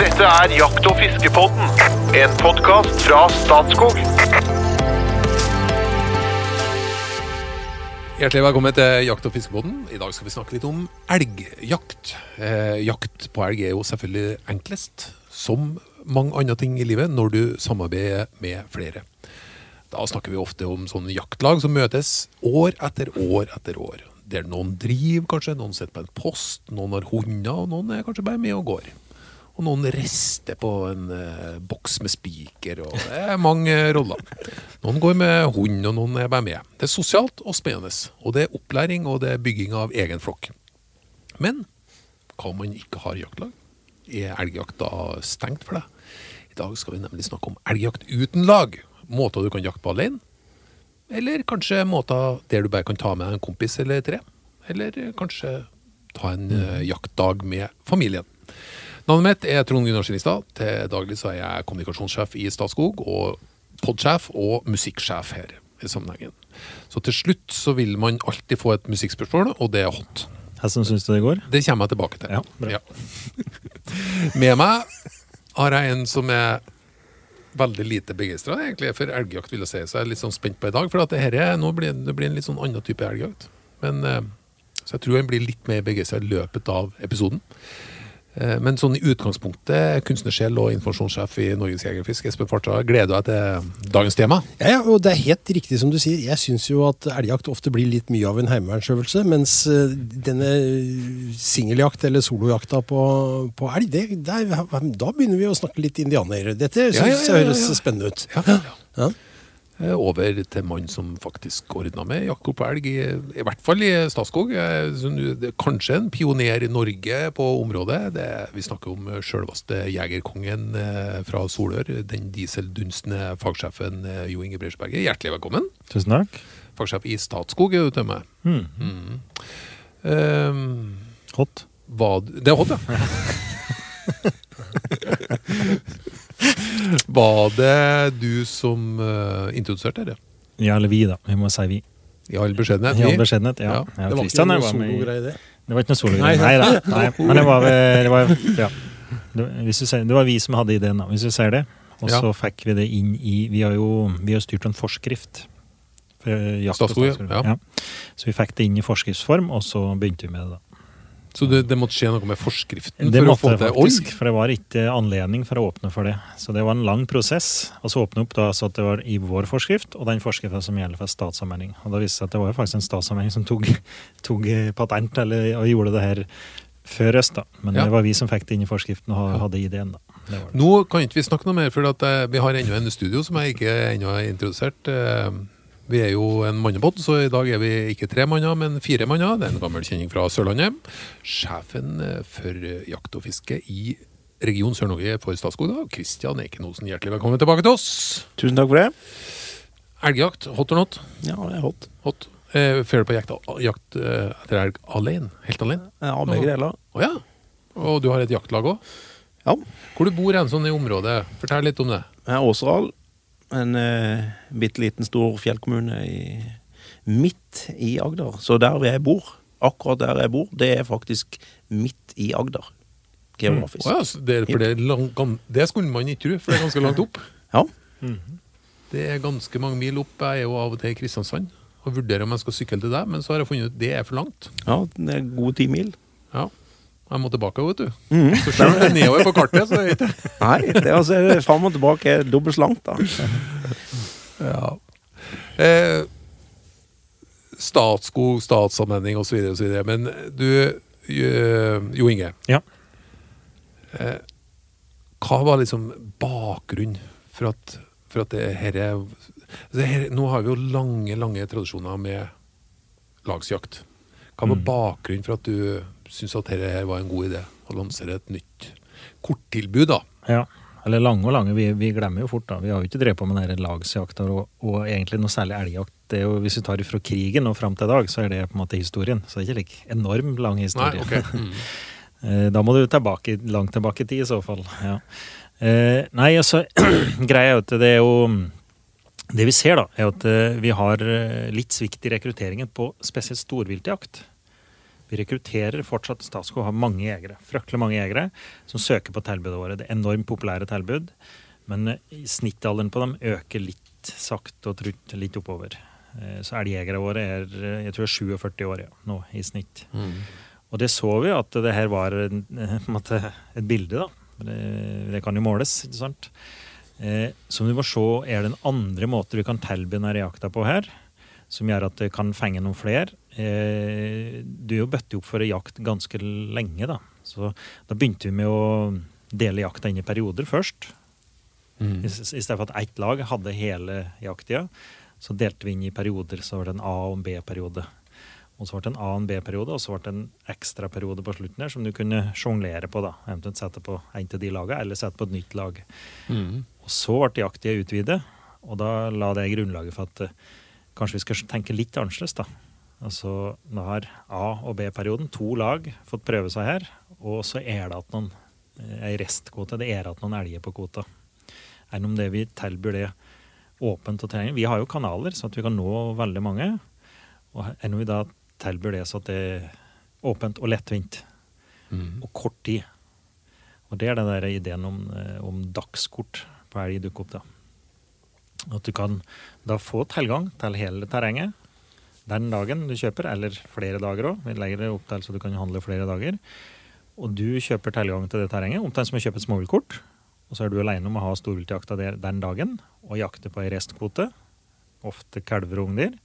Dette er Jakt- og fiskepodden, en podkast fra Statskog. Hjertelig velkommen til Jakt- og fiskepodden. I dag skal vi snakke litt om elgjakt. Eh, jakt på elg er jo selvfølgelig enklest, som mange andre ting i livet, når du samarbeider med flere. Da snakker vi ofte om sånne jaktlag som møtes år etter år etter år. Der noen driver, kanskje, noen sitter på en post, noen har hunder, og noen er kanskje bare med og går. Og noen rester på en eh, boks med spiker, og det er mange roller. Noen går med hund, og noen er bare med. Det er sosialt og spennende. Og det er opplæring, og det er bygging av egen flokk. Men hva om man ikke har jaktlag? Er elgjakta stengt for deg? I dag skal vi nemlig snakke om elgjakt uten lag. Måter du kan jakte på alene. Eller kanskje måter der du bare kan ta med en kompis eller tre. Eller kanskje ta en eh, jaktdag med familien. Navnet mitt er Trond Gunnar Skinstad. Til daglig så er jeg kommunikasjonssjef i Statskog, og podsjef og musikksjef her i sammenhengen. Så til slutt så vil man alltid få et musikkspørsmål, og det er hot. Hvordan syns du det går? Det kommer jeg tilbake til. Ja, bra. Med meg har jeg en som er veldig lite begeistra for elgjakt, vil jeg si. Så jeg er litt sånn spent på i dag. For at det her er, nå blir det blir en litt sånn annen type elgjakt. Men, eh, så jeg tror han blir litt mer begeistra i løpet av episoden. Eh, Men sånn i utgangspunktet, kunstnersjel og informasjonssjef i Norges Jegerfisk, Espen Farta, gleder du deg til dagens tema? Ja, ja, og det er helt riktig som du sier. Jeg syns jo at elgjakt ofte blir litt mye av en heimevernsøvelse, mens eh, denne singeljakt eller solojakta på, på elg, det, der, da begynner vi å snakke litt indianere. Dette Ja, ja, syns ja, jeg høres spennende ut. Ja, ja. Eh, Over til mann som faktisk ordna med jakt på elg, i, i hvert fall i Statskog. Eh, Kanskje en pioner i Norge på området. Det, vi snakker om sjølveste jegerkongen eh, fra Solør. Den dieseldunstende fagsjefen eh, Jo Inge Breisberget. Hjertelig velkommen. Tusen takk. Fagsjef i Statskog er du til meg. Mm. Mm. Um, Hot. hva, det er hot, ja. Var det du som uh, introduserte det? Ja, eller vi, da. Vi må si vi. I all beskjedenhet? I all beskjedenhet, ja. Ja. ja. Det var ikke noe var med i- sologreie, det. Det var ikke noe sologreie. Nei, Nei, da. Nei. Men det var, det var, ja. det, hvis du ser, det var vi som hadde ideen, da. Hvis du ser det. Og Ja. så fikk vi det inn i Vi har jo vi har styrt en forskrift. For jakt og Statskog, ja. Ja. Så vi fikk det inn i forskriftsform, og så begynte vi med det. da. Så det, det måtte skje noe med forskriften Det for måtte få det faktisk, for det var ikke anledning for å åpne for det. Så det var en lang prosess. Og så åpne opp da, så at det var i vår forskrift, og den forskriften som gjelder for statsanmelding. Og da viste det seg at det var jo faktisk en statsanmelding som tok, tok patent, eller, og gjorde det her før oss, da. Men Ja. det var vi som fikk det inn i forskriften og hadde ideen, da. Det det. Nå kan ikke vi snakke noe mer, for at, eh, vi har ennå en studio som jeg ikke ennå har introdusert. Vi er jo en mannepod, så i dag er vi ikke tre manner, men fire manner. Det er en gammel kjenning fra Sørlandet. Sjefen for jakt og fiske i Region Sør-Norge for Statskog, da, Kristian Ekenhosen. Hjertelig velkommen tilbake til oss. Tusen takk for det. Elgjakt, hot or not? Ja, det er hot. Hot. Eh, Fører du på jakt, jakt eh, etter elg alene? Helt alene? Ja, begge deler. Å ja. Og du har et jaktlag òg? Ja. Hvor du bor hen sånn i området? Fortell litt om det. Jeg er Åseral, en uh, bitte liten stor fjellkommune i, midt i Agder. Så der jeg bor, akkurat der jeg bor, det er faktisk midt i Agder. Geografisk. Å ja, så det, for det, lang, det skulle man ikke tro, for det er ganske langt opp. Ja. Det er ganske mange mil opp. Jeg er jo av og til i Kristiansand og vurderer om jeg skal sykle til deg, men så har jeg funnet ut det er for langt. ja, det er gode ti mil. Ja. Jeg må tilbake, vet du. Mm. Så selv om det er nedover på kartet, så er det ikke Nei, det er altså er fram og tilbake er dobbelt så langt, da. ja. eh, Statskog, statsanvending osv. osv. Men du, eh, Jo Inge. Ja. Eh, hva var liksom bakgrunnen for at, for at det her er altså her, Nå har vi jo lange, lange tradisjoner med lagsjakt. Hva var Mm. bakgrunnen for at du syntes at dette her var en god idé? Å lansere et nytt korttilbud, da? Ja. Eller lange og lange. Vi, vi glemmer jo fort, da. Vi har jo ikke drevet på med denne lagsjakta og, og egentlig noe særlig elgjakt. Det er jo, hvis vi tar det fra krigen og fram til i dag, så er det på en måte historien. Så det er ikke like enorm lang Nei, okay. Mm. Eh, Da må du tilbake, langt tilbake i tid i så fall. Ja. Eh, nei, altså, greia er jo at det er jo Det vi ser, da, er at eh, vi har eh, litt svikt i rekrutteringen på spesielt storviltjakt. Vi rekrutterer fortsatt Statskog har mange jegere, fryktelig mange jegere som søker på tilbudet våre. Det er enormt populære tilbud, men eh, snittalderen på dem øker litt sakte og trutt litt oppover. Eh, Så elgjegere våre er eh, jeg tror 47 år ja, nå i snitt. Og det så vi at det her var en, en måte et bilde, da. Det, det kan jo måles, ikke sant. Eh, som du må se er det en andre måte vi kan tilby denne jakta på her, som gjør at det kan fenge noen flere. Eh, du er jo bøtt opp for jakt ganske lenge, da. Så da begynte vi med å dele jakta inn i perioder først. Mm. I, I stedet for at ett lag hadde hele jakttida, så delte vi inn i perioder. Så var det en A- og en B-periode. Og så ble det en A- og en B-periode, og så ble det en ekstraperiode på slutten her som du kunne sjonglere på. da, Eventuelt sette på en til de lagene, eller sette på et nytt lag. Mm. Og så ble jakttida utvidet, og da la det grunnlaget for at eh, kanskje vi skal tenke litt annerledes, da. Altså, nå har A- og B-perioden, to lag, fått prøve seg her, og så er det at noen eh, ei restkvote, det er at noen elger på kvota. Enn om det vi tilbyr det åpent og tilgjengelig. Vi har jo kanaler, så at vi kan nå veldig mange. Og enn om vi da tilbyr det så at det er åpent og lettvint, Mm. og kort tid. Og det er den der ideen om, eh, om dagskort på elg dukker opp, da. At du kan da få tilgang til hele terrenget den dagen du kjøper, eller flere dager òg. Vi legger det opp til så du kan handle flere dager. Og du kjøper tilgang til det terrenget, omtrent som å kjøpe et småviltkort. Og så er du alene om å ha storviltjakta den dagen, og jakte på ei restkvote. Ofte kalver og ungdyr.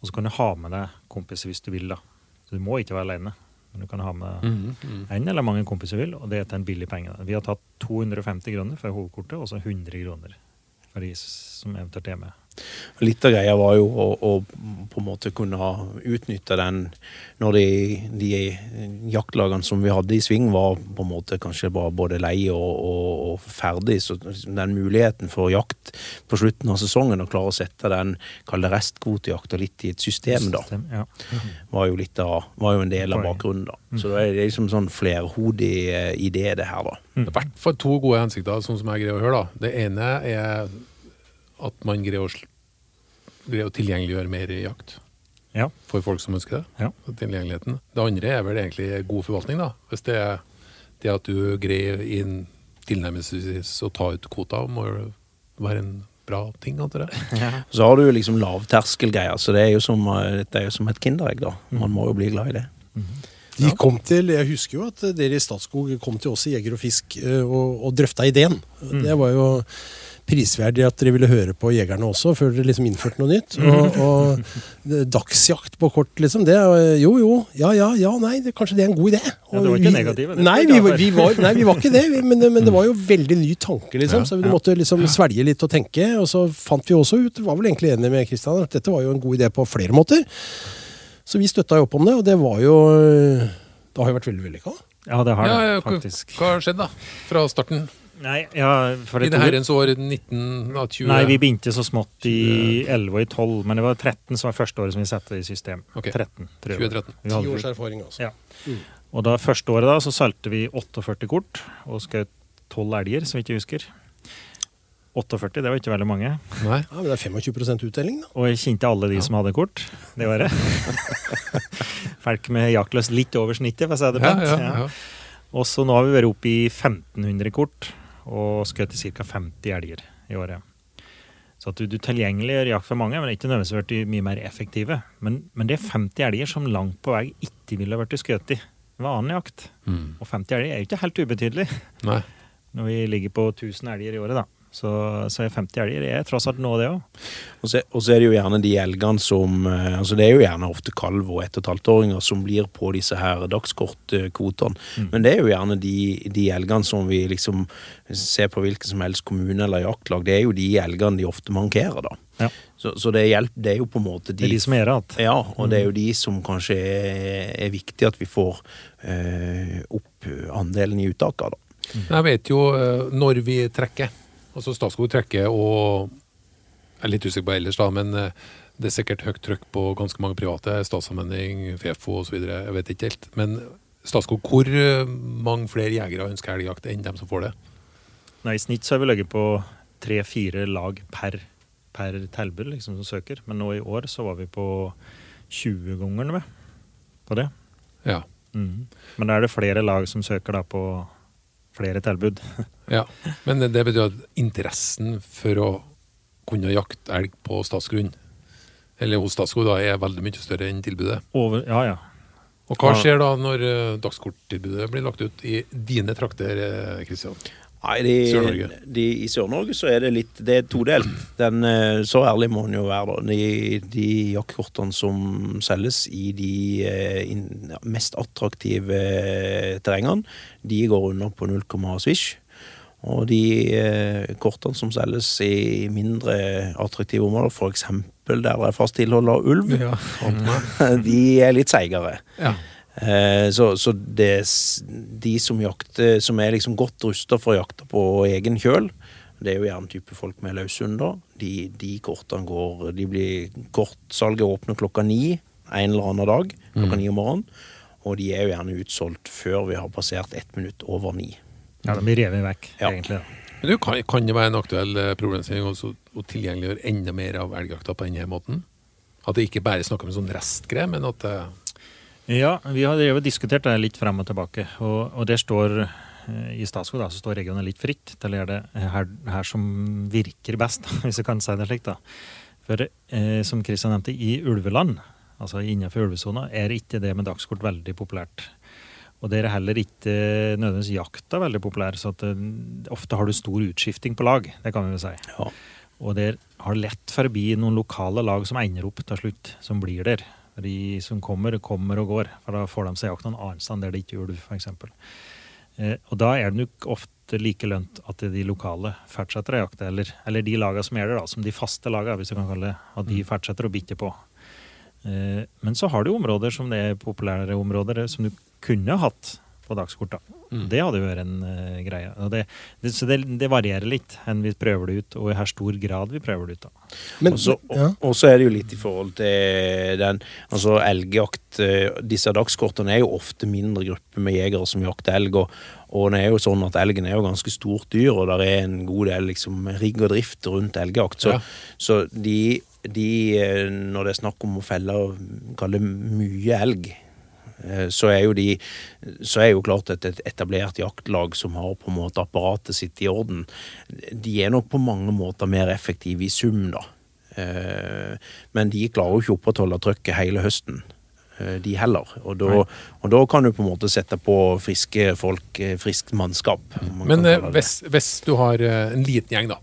Og så kan du ha med deg kompiser hvis du vil, da. Så du må ikke være alene. Men du kan ha med Mm. Mm. en eller mange kompiser vil, og det er til en billig penge. Vi har tatt 250 kroner for hovedkortet, og så 100 kroner for de som eventuelt er med. Litt av greia var jo å, å på en måte kunne ha utnytta den når de, de jaktlagene som vi hadde i sving, var på en måte kanskje bare både lei og, og, og ferdig. Så den muligheten for jakt på slutten av sesongen, å klare å sette den kalde restkvotejakta litt i et system, da, var jo, litt av, var jo en del av bakgrunnen. da. Så det er liksom sånn flerhodig eh, idé, det her, da. Det er I hvert fall to gode hensikter, sånn som jeg greier å høre. da. Det ene er at man greier å, greier å tilgjengeliggjøre mer jakt ja. for folk som ønsker det. Ja. Tilgjengeligheten. Det andre er vel egentlig god forvaltning, da. Hvis det er det at du greier inn tilnærmelsesvis å ta ut kvota, må jo være en bra ting, antar jeg. Så har du liksom lavterskelgreier, så det er jo som, eh, dette er jo som et kinderegg, da. Man må jo bli glad i det. De kom til, Jeg husker jo at dere i Statskog kom til oss i Jeger og Fisk eh, og, og drøfta ideen. Det var jo prisverdig at dere ville høre på jegerne også, før dere liksom innførte noe nytt. Og, og dagsjakt på kort, liksom. Det er jo jo, ja ja, ja, nei, det, kanskje det er en god idé. Ja, det var ikke negative, Nei, vi, vi var, nei, vi var ikke det. Men, det- men det var jo veldig ny tanke, liksom. Så vi måtte liksom svelge litt og tenke. Og så fant vi også ut, var vel egentlig enige med Kristian, at dette var jo en god idé på flere måter. Så vi støtta jo opp om det, og det var jo Det har jo vært veldig vellykka. ja, det har Ja, det faktisk. hva har skjedd, da? Fra starten? Nei, ja, for I det herrens år 1920? Nei, vi begynte så smått i 11 og i 12, men det var 13 som var første året som vi satte det i system. Okay. 13, 2013. Ti års erfaring, altså. Ja. Og da første året da, så solgte vi 48 kort, og skjøt 12 elger, så vidt jeg husker. 48, det var ikke veldig mange. Nei. Ja, men det er 25 uttelling, da. Og jeg kjente alle de som hadde kort det året. Folk med jaktlyst litt over snittet, for å si det Ja, pent. ja, Ja. ja. Og så nå har vi vært oppe i 1500 kort, og skutt ca. 50 elger i året. Så at du, du tilgjengeliggjør jakt for mange, men ikke nødvendigvis blitt mye mer effektive. Men, men det er 50 elger som langt på vei ikke ville vært skutt i vanlig jakt. Mm. Og 50 elger er jo ikke helt ubetydelig Nei. når vi ligger på 1000 elger i året, da. Så, så er 50 elger er tross alt noe, det òg. Og så, og så er det jo gjerne de elgene som eh, altså Det er jo gjerne ofte kalv og ett og et halvt åringer som blir på disse her dagskortkvotene. Mm. Men det er jo gjerne de, de elgene som vi liksom ser på hvilken som helst kommune eller jaktlag. Det er jo de elgene de ofte mankerer, da. Ja. Så, så det, hjelper, det er jo på en måte Det er de som er igjen. Ja, og det er jo de som kanskje er, er viktig at vi får eh, opp andelen i uttaket. da. Jeg vet jo eh, når vi trekker. Altså Statskog trekker og Jeg er litt usikker på ellers, da, men eh, det er sikkert høyt trykk på ganske mange private. Statssammenheng, Fefo osv. Jeg vet ikke helt. Men Statskog, hvor eh, mange flere jegere ønsker elgjakt enn dem som får det? Nei, I snitt så har vi ligget på tre-fire lag per, per tilbud liksom, som søker. Men nå i år så var vi på 20 ganger med på det. Ja. Mm. Men da er det flere lag som søker da på flere tilbud. ja. Men det betyr at interessen for å kunne jakte elg på statsgrunn, eller hos Statskog, da, er veldig mye større enn tilbudet. Over, ja, ja. Og hva skjer da når eh, dagskorttilbudet blir lagt ut i dine trakter, eh, Kristian? Nei, de, de, I Sør-Norge så er det litt Det er todelt. Den, eh, så ærlig må en jo være, da. De, de jaktkortene som selges i de in, ja, mest attraktive eh, terrengene, de går under på 0, svisj. Og de eh, kortene som selges i mindre attraktive områder, f.eks. der det er fast tilhold av ulv, de er litt seigere. Ja. Eh, så så det, de som jakter, som er liksom godt rusta for å jakte på egen kjøl, det er jo gjerne type folk med løshunder. De, de kortene går De blir Kortsalget åpner klokka ni en eller annen dag. Klokka ni om morgenen. Og de er jo gjerne utsolgt før vi har passert ett minutt over ni. Ja de blir revet vekk, Ja. egentlig. Men du, kan, kan det være en aktuell eh, problemstilling også å tilgjengeliggjøre enda mer av elgjakta på denne måten? At det ikke bare er snakk om en sånn restgreie, men at det Ja, vi har drevet diskutert det litt frem og tilbake. Og, og der står eh, i Statskog da, så står regionen litt fritt til å gjøre det her, her som virker best, hvis jeg kan si det slik. da. For eh, som Kristian nevnte, i ulveland, altså innenfor ulvesona, er ikke det med dagskort veldig populært. Og der er heller ikke nødvendigvis jakta veldig populær, så at, eh, ofte har du stor utskifting på lag. Det kan vi vel si. Ja. Og der har lett forbi noen lokale lag som ender opp til slutt, som blir der. De som kommer, kommer og går. For da får de seg jakt noen annen sted der det ikke er ulv, f.eks. Eh, og da er det nok ofte like lønt at de lokale fortsetter å jakte, eller, eller de lagene som er der, da, som de faste lagene, hvis du kan kalle det, at de fortsetter å bitte på. Eh, men så har du områder som det er populære områder, som du kunne hatt på dagskorta. Mm. Det hadde jo vært en uh, greie. Og det, det, så det, det varierer litt enn vi prøver det ut, og i hvor stor grad vi prøver det ut. da. Men, Og ja. og så er det jo litt i forhold til den Altså elgjakt eh, Disse dagskortene er jo ofte mindre grupper med jegere som jakter elg. Og, og det er jo sånn at elgen er jo ganske stort dyr, og det er en god del liksom rigg og drift rundt elgjakt. Så, Ja. så de, de eh, Når det er snakk om å felle kalle mye elg, så er jo de Så er jo klart at et etablert jaktlag som har på en måte apparatet sitt i orden, de er nok på mange måter mer effektive i sum, da. Eh, Men de klarer jo ikke å opprettholde trøkket hele høsten. eh, De heller. Og da, og da kan du på en måte sette på friske folk, eh, friskt mannskap. man Men eh, hvis, hvis du har eh, en liten gjeng, da.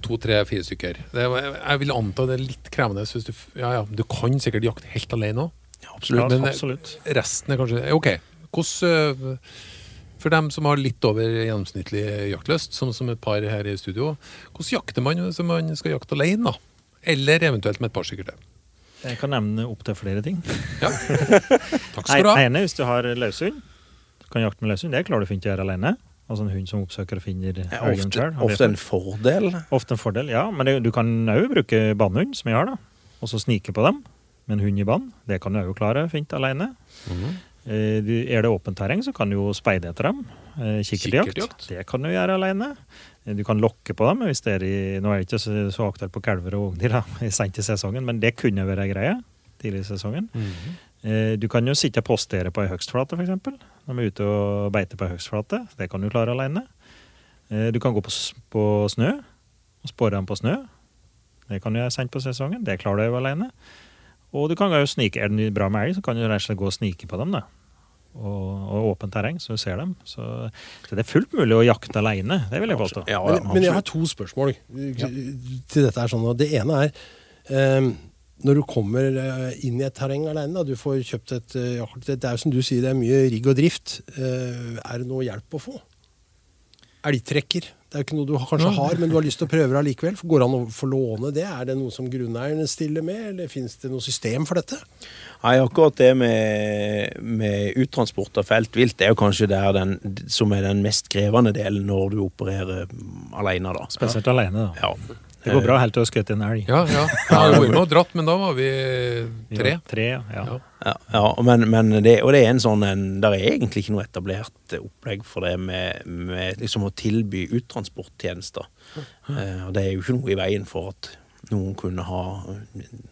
To, tre, fire stykker. Det, jeg vil anta det er litt krevende du Ja, ja, du kan sikkert jakte helt alene òg. Ja, absolutt. Men eh, absolutt. resten er kanskje eh, OK. Hvordan eh, For dem som har litt over gjennomsnittlig jaktlyst, som, som et par her i studio, hvordan jakter man hvis man skal jakte alene, da? Eller eventuelt med et par stykker til? Jeg kan nevne opptil flere ting. Ja. Takk skal du ha. Ene, hvis du har løshund, du kan jakte med løshund. Det klarer du fint å gjøre alene. Altså en hund som oppsøker og finner Ja, ofte, selv. ofte en fordel. Ofte en fordel, ja. Men det, du kan òg bruke bannhund, som jeg har, da. Og så snike på dem med en hund i bann. Det kan du òg klare fint alene. Eh, Er det åpent terreng, så kan du jo speide etter dem. Eh, Kikkertjakt. Det kan du gjøre alene. Eh, Du kan lokke på dem. hvis det er i, Nå er det ikke så, så på kalver og ungdyr sent i sesongen, men det kunne være greie tidlig i sesongen. Mm -hmm. Du kan jo sitte og postere på ei høgstflate, f.eks. Når vi er ute og beiter på ei høgstflate. Det kan du klare alene. Du kan gå på, på snø og spore dem på snø. Det kan du gjøre sent på sesongen. Det klarer du jo alene. Og du kan jo snike. Er det bra med elg, så kan du rett og slett gå og snike på dem. da. Og, og åpent terreng, så du ser dem. Så, så det er fullt mulig å jakte alene. Det vil jeg påstå. Ja, ja, Men, men jeg har to spørsmål til dette. er sånn, og Det ene er um, når du kommer eh, inn i et terreng alene, da, du får kjøpt et eh, jaktkort Det er jo som du sier, det er mye rigg og drift. Eh, er det noe hjelp å få? Elgtrekker. Det er jo ikke noe du kanskje har, men du har lyst til å prøve det allikevel. Går det an å få låne det? Er det noe som grunneierne stiller med, eller finnes det noe system for dette? Nei, akkurat det med, med uttransport av feltvilt, det er jo kanskje der den, som er den mest krevende delen når du opererer alene, da. Spesielt alene. da. Ja. Det går bra helt til å skutt en elg. Ja, ja. ja har vært med og dratt, men da var vi tre. Ja, tre ja. Ja. Ja, ja men, men det, og det er en sånn en, Der er egentlig ikke noe etablert opplegg for det med, med liksom å tilby uttransporttjenester. Eh, og det er jo ikke noe i veien for at noen kunne ha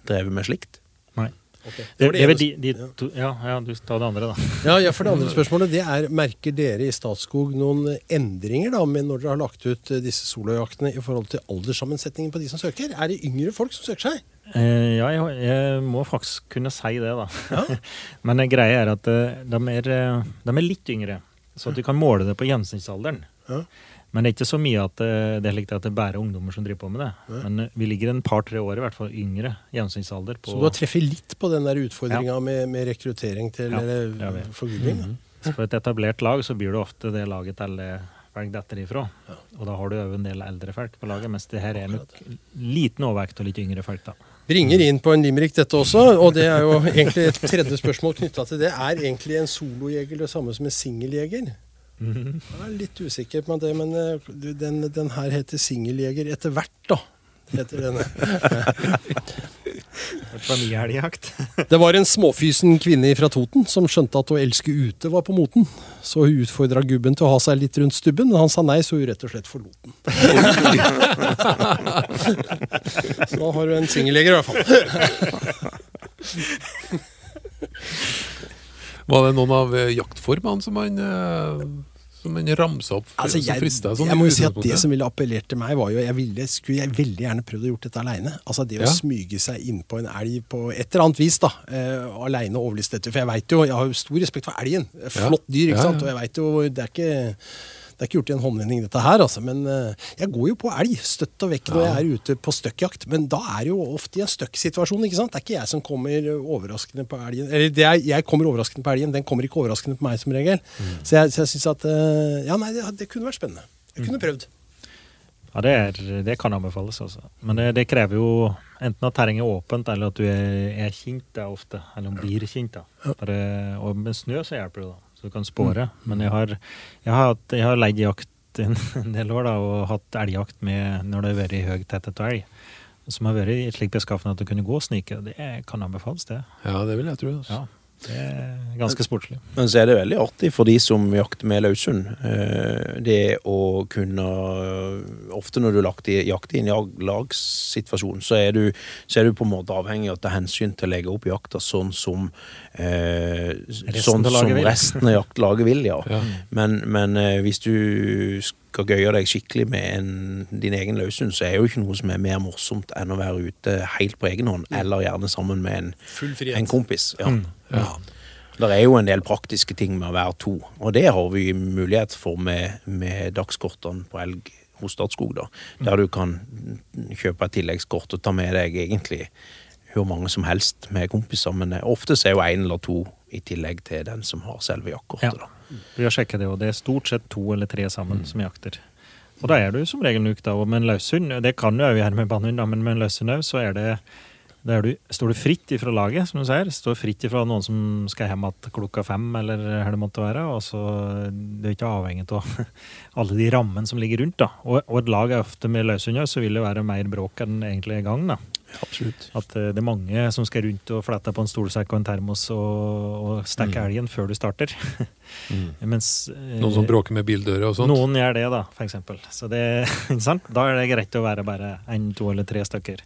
drevet med slikt. Nei. Ok. Det, var det vel ene- de, de to, ja, ja, du tar det andre, da. Ja, ja, for det andre spørsmålet det er, Merker dere i Statskog noen endringer da, med når dere har lagt ut eh, disse solojaktene i forhold til alderssammensetningen på de som søker? Er det yngre folk som søker seg? Eh, ja, jeg, jeg må faktisk kunne si det, da. Men eh, greia er at eh, de er, de er litt yngre, så at du kan måle det på gjennomsnittsalderen. Ja. Men det er ikke så mye at eh, det det er bare ungdommer som driver på med det. Men eh, vi ligger en par-tre år i hvert fall yngre gjennomsnittsalder. Så du har treffet litt på den der utfordringa med, med rekruttering til Ja, eller, det forgubbing? Mm -hmm. på et etablert lag så blir det ofte det laget alle folk detter ifra. Og da har du òg en del eldre folk på laget, mens det her er nok liten overvekt og litt yngre folk, da. Bringer inn på en limerick dette også, og det er jo egentlig et tredje spørsmål knytta til det. Er egentlig en solojeger det samme som en singeljeger? Jeg er litt usikker på det, men eh, den, den her heter singeljeger etter hvert, da. Heter denne. Det var en småfysen kvinne fra Toten som skjønte at å elske ute var på moten. Så hun utfordra gubben til å ha seg litt rundt stubben, men han sa nei, så hun rett og slett forlot den. så da har du en singeljeger, i hvert fall. Var det noen av eh, jaktformene som han eh, som en ramsa opp? Altså, jeg, fristet sånn jeg må jo si at? Det som ville appellert til meg, var jo Jeg ville, skulle jeg veldig gjerne prøvd å gjort dette aleine. Altså det å Ja. smyge seg innpå en elg på et eller annet vis, da. Uh, aleine og overliste dette. For jeg veit jo, jeg har jo stor respekt for elgen. Flott dyr, ikke Ja, sant. Og jeg vet jo, det er ikke det er ikke gjort i en håndvending, dette her, altså. Men eh, jeg går jo på elg støtt og vekk når jeg er ute på støkkjakt. Men da er det jo ofte i en støkksituasjon, ikke sant. Det er ikke jeg som kommer overraskende på elgen. Eller det er, jeg kommer overraskende på elgen, den kommer ikke overraskende på meg som regel. Så jeg, så jeg syns at eh, Ja, nei, det, det kunne vært spennende. Jeg kunne prøvd. Ja, det, er, det kan anbefales, altså. Men det, det krever jo enten at terrenget er åpent, eller at du er, er da, ofte. Eller om blir da. Bare, og med snø så hjelper det, da. Så du kan spåre. Men jeg har, jeg har, hatt- jeg har leid jakt en, en del år da, og hatt elgjakt med når det har vært høy tetthet av elg. Som har vært i slik beskaffenhet at du kunne gå og snike. Det kan anbefales, det. Ja, det vil jeg tro. Altså. Ja, det ganske sportslig. Men så er det veldig artig for de som jakter med løshund. eh, Det å kunne Ofte når du lagt i- jakter i en lagssituasjon, så er, du, så er du på en måte avhengig av å ta hensyn til å legge opp jakta sånn som eh, Sånn av som resten av jaktlaget vil, ja. Ja. Men, men eh, hvis du skal gøye deg skikkelig med en, din egen løshund, så er det jo ikke noe som er mer morsomt enn å være ute helt på egen hånd, eller gjerne sammen med en, Full en kompis. Ja. Ja. Det er jo en del praktiske ting med å være to, og det har vi mulighet for med, med dagskortene på elg hos Statskog. da, Der du kan kjøpe et tilleggskort og ta med deg egentlig hvor mange som helst med kompiser, men eh, ofte er jo én eller to i tillegg til den som har selve jaktkortet. Ja. Vi har sjekket det, og det er stort sett to eller tre sammen som jakter. Og da er du som regel nuk, da. Og med en løshund, det kan du òg gjøre med bannhund, men med en løshund òg, så er det da er du, står du fritt ifra laget, som du sier. Står fritt ifra noen som skal hjem igjen klokka fem, eller hva det måtte være. Og så Det er ikke avhengig av alle de rammene som ligger rundt. da. Og, og et lag er ofte med løshunder, så vil det være mer bråk enn egentlig i gang. da. Absolutt. At eh, det er mange som skal rundt og flette på en stolsekk og en termos og, og stikke elgen før du starter. Mens eh, Noen som bråker med bildører og sånt? noen gjør det, da, for. Så det? Da er det greit å være bare én, to eller tre stykker.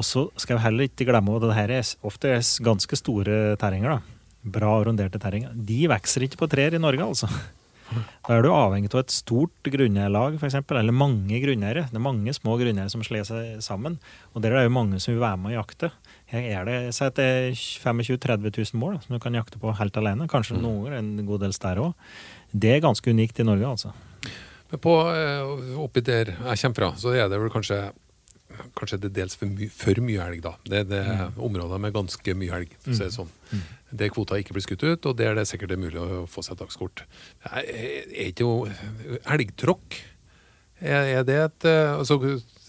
Og så skal vi heller ikke glemme at det her er ofte er ganske store terrenger. da. Bra runderte terrenger. De vokser ikke på trær i Norge, altså. Da er du avhengig av et stort grunneierlag, f.eks., eller mange grunneiere. Det er mange små grunneiere som slår seg sammen, og der er det jo mange som vil være med og jakte. Her er det, Si at det er 25 000-30 000 mål da, som du kan jakte på helt alene. Kanskje noen ganger en god del større òg. Det er ganske unikt i Norge, altså. Men på, eh, oppi der jeg kommer fra, så er det vel kanskje Kanskje det dels for, my for mye elg, da. Det er mm. områder med ganske mye elg. for å si det sånn. Der kvota ikke blir skutt ut, og der det sikkert er mulig å få seg dagskort. Er, er ikke jo elgtråkk er, er det et eh, altså,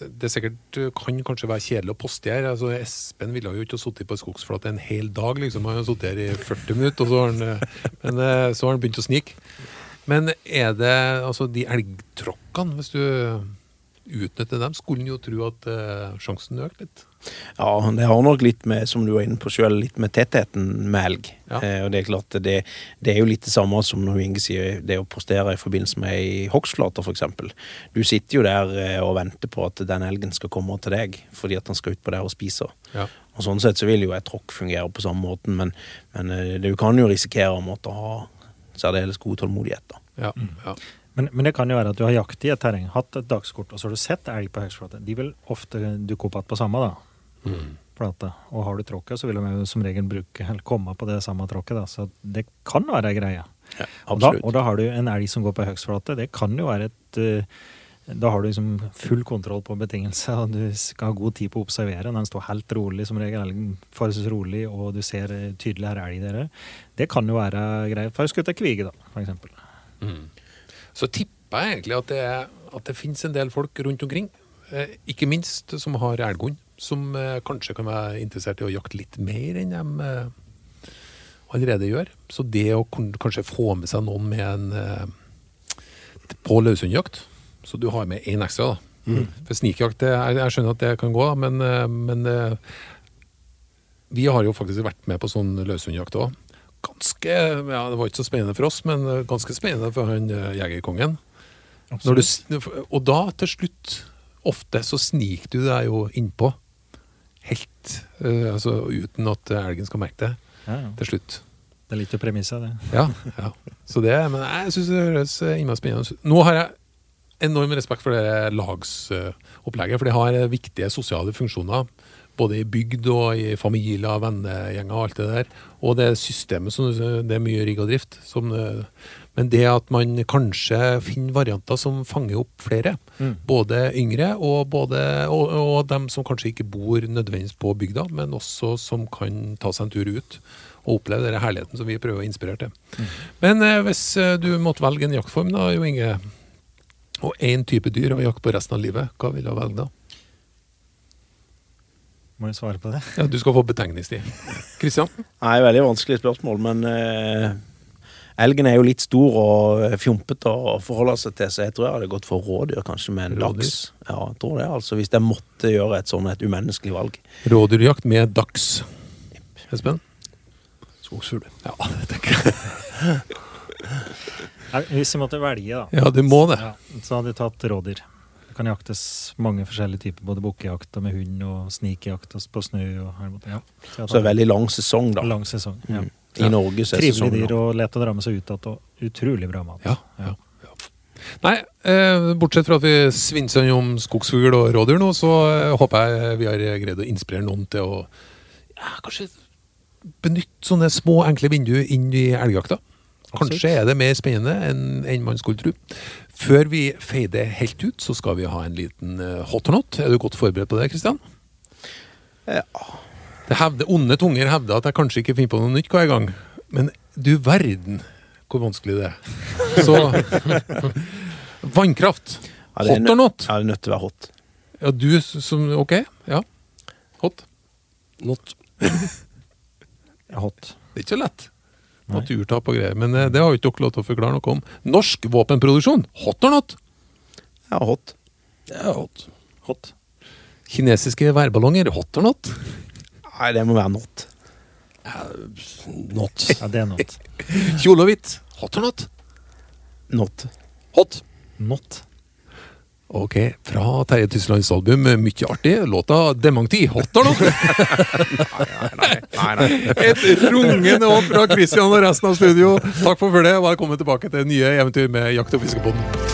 Det er sikkert, kan kanskje være kjedelig å poste her. Altså, Espen ville jo ikke sittet på en skogsflate en hel dag. liksom. Han har sittet her i 40 minutter, så har han, eh, men eh, så har han begynt å snike. Men er det altså de elgtråkkene, hvis du utnytter dem, skulle en jo tro at eh, sjansen øker litt. Ja, det har nok litt med, som du var inne på selv, litt med tettheten med elg. Ja. Eh, og det er klart, det, det er jo litt det samme som når Inge sier det å postere i forbindelse med ei hogstflate, f.eks. Du sitter jo der eh, og venter på at den elgen skal komme til deg, fordi at han skal utpå der og spise. Ja. Og Sånn sett så vil jo et tråkk fungere på samme måten, men, men eh, du kan jo risikere å måtte ha særdeles god tålmodighet. da. Ja, ja. Men, men det kan jo være at du har jakt i et terreng, hatt et dagskort, og så har du sett elg på høgstflate. De vil ofte dukke opp igjen på samme da, Mm. flate. Og har du tråkket, så vil de jo som regel bruke, eller komme på det samme tråkket. Da. Så det kan være ei greie. Ja, Og da, og da har du en elg som går på høgstflate. Det kan jo være et uh, Da har du liksom full kontroll på betingelser, og du skal ha god tid på å observere. Den står helt rolig som regel, elgen forholdsvis rolig, og du ser eh, tydelig her elg dere. Det kan jo være greit. For skutt ei kvige, da, for eksempel. Så tipper jeg egentlig at det, er- at det finnes en del folk rundt omkring, eh, ikke minst som har elghund, som eh, kanskje kan være interessert i å jakte litt mer enn de eh, allerede gjør. Så det å kanskje få med seg noen med en på løshundjakt, så du har med én ekstra, da. For snikjakt, jeg, jeg skjønner at det kan gå, men, men vi har jo faktisk vært med på sånn løshundjakt òg. Ganske, ja, Det var ikke så spennende for oss, men eh, ganske spennende for han eh, jegerkongen. Når du, og da, til slutt, ofte så sniker du deg jo innpå. Helt Uh, altså uten at elgen skal merke det, Ja, ja. til slutt. Det er litt av premisset, det. Ja, ja. Så det, men jeg syns det høres innmari spennende ut. Nå har jeg enorm respekt for det lagsopplegget, for det har viktige sosiale funksjoner. Både i bygd og i familier, vennegjenger og alt det der. Og det systemet, som det er mye rigg og drift. Som, eh, men det at man kanskje finner varianter som fanger opp flere. Mm. Både yngre og, både, og, og dem som kanskje ikke bor nødvendigvis på bygda, men også som kan ta seg en tur ut og oppleve den herligheten som vi prøver å inspirere til. Men eh, hvis eh, du måtte velge en jaktform, da, Jo Inge, og én type dyr å jakte på resten av livet, hva vil du velge da? Må jeg svare på det? Ja, Du skal få betegningstid. Kristian? Nei, veldig vanskelig spørsmål, men eh, elgen er jo litt stor og eh, fjompete å forholde seg til, så jeg tror jeg hadde gått for rådyr, kanskje med en Rådyr? laks. Ja, jeg tror det, altså, Hvis jeg måtte gjøre et sånn et umenneskelig valg. Rådyrjakt med dags. Espen? Skogsfugl. Ja, det tenker jeg. Hvis jeg måtte velge, da, Ja, du må det. ja, så hadde jeg tatt rådyr. Det kan jaktes mange forskjellige typer, både bukkejakt og med hund og snikjakt på snø. og her borte. Ja. Så det er veldig lang sesong, da. lang sesong. Ja. Mm. I Norge så er Trivelig sesongen dyr og lett å dra med seg ut igjen. Og utrolig bra mat. Ja, ja, ja. Nei, eh, bortsett fra at vi svinser om skogsfugl og rådyr nå, så eh, håper jeg vi har greid å inspirere noen til å ja, kanskje benytte sånne små, enkle vinduer inn i elgjakta. Kanskje er det mer spennende enn enn man skulle tro. Før vi feider helt ut, så skal vi ha en liten eh, hot or not. Er du godt forberedt på det, Kristian? Ja. Det hevde, onde tunger hevder at jeg kanskje ikke finner på noe nytt hver gang. Men du verden hvor vanskelig det er. Så Vannkraft. Ja, er Hot or not? Ja, det er nødt til å være hot. Ja, du som Ok, ja. Hot. Not. Hot. Det er ikke så lett. Naturtap og greier. Men eh, det har jo ikke dere lov til å forklare noe om. Norsk våpenproduksjon. Hot or not? Ja, hot. Ja, hot. Hot. Kinesiske værballonger. Hot or not? Nei, det må være not. Not. Ja, det er not. Kjole og hvitt. Hot or not? Not. Hot. Not. Ok, fra Terje Tyslands album Mye Mykje artig. Låta Dementi. Hot or not? Nei, nei. Et rungende opp fra Christian og resten av studio. Takk for følget. Velkommen tilbake til nye eventyr med Jakt- og fiskepodden.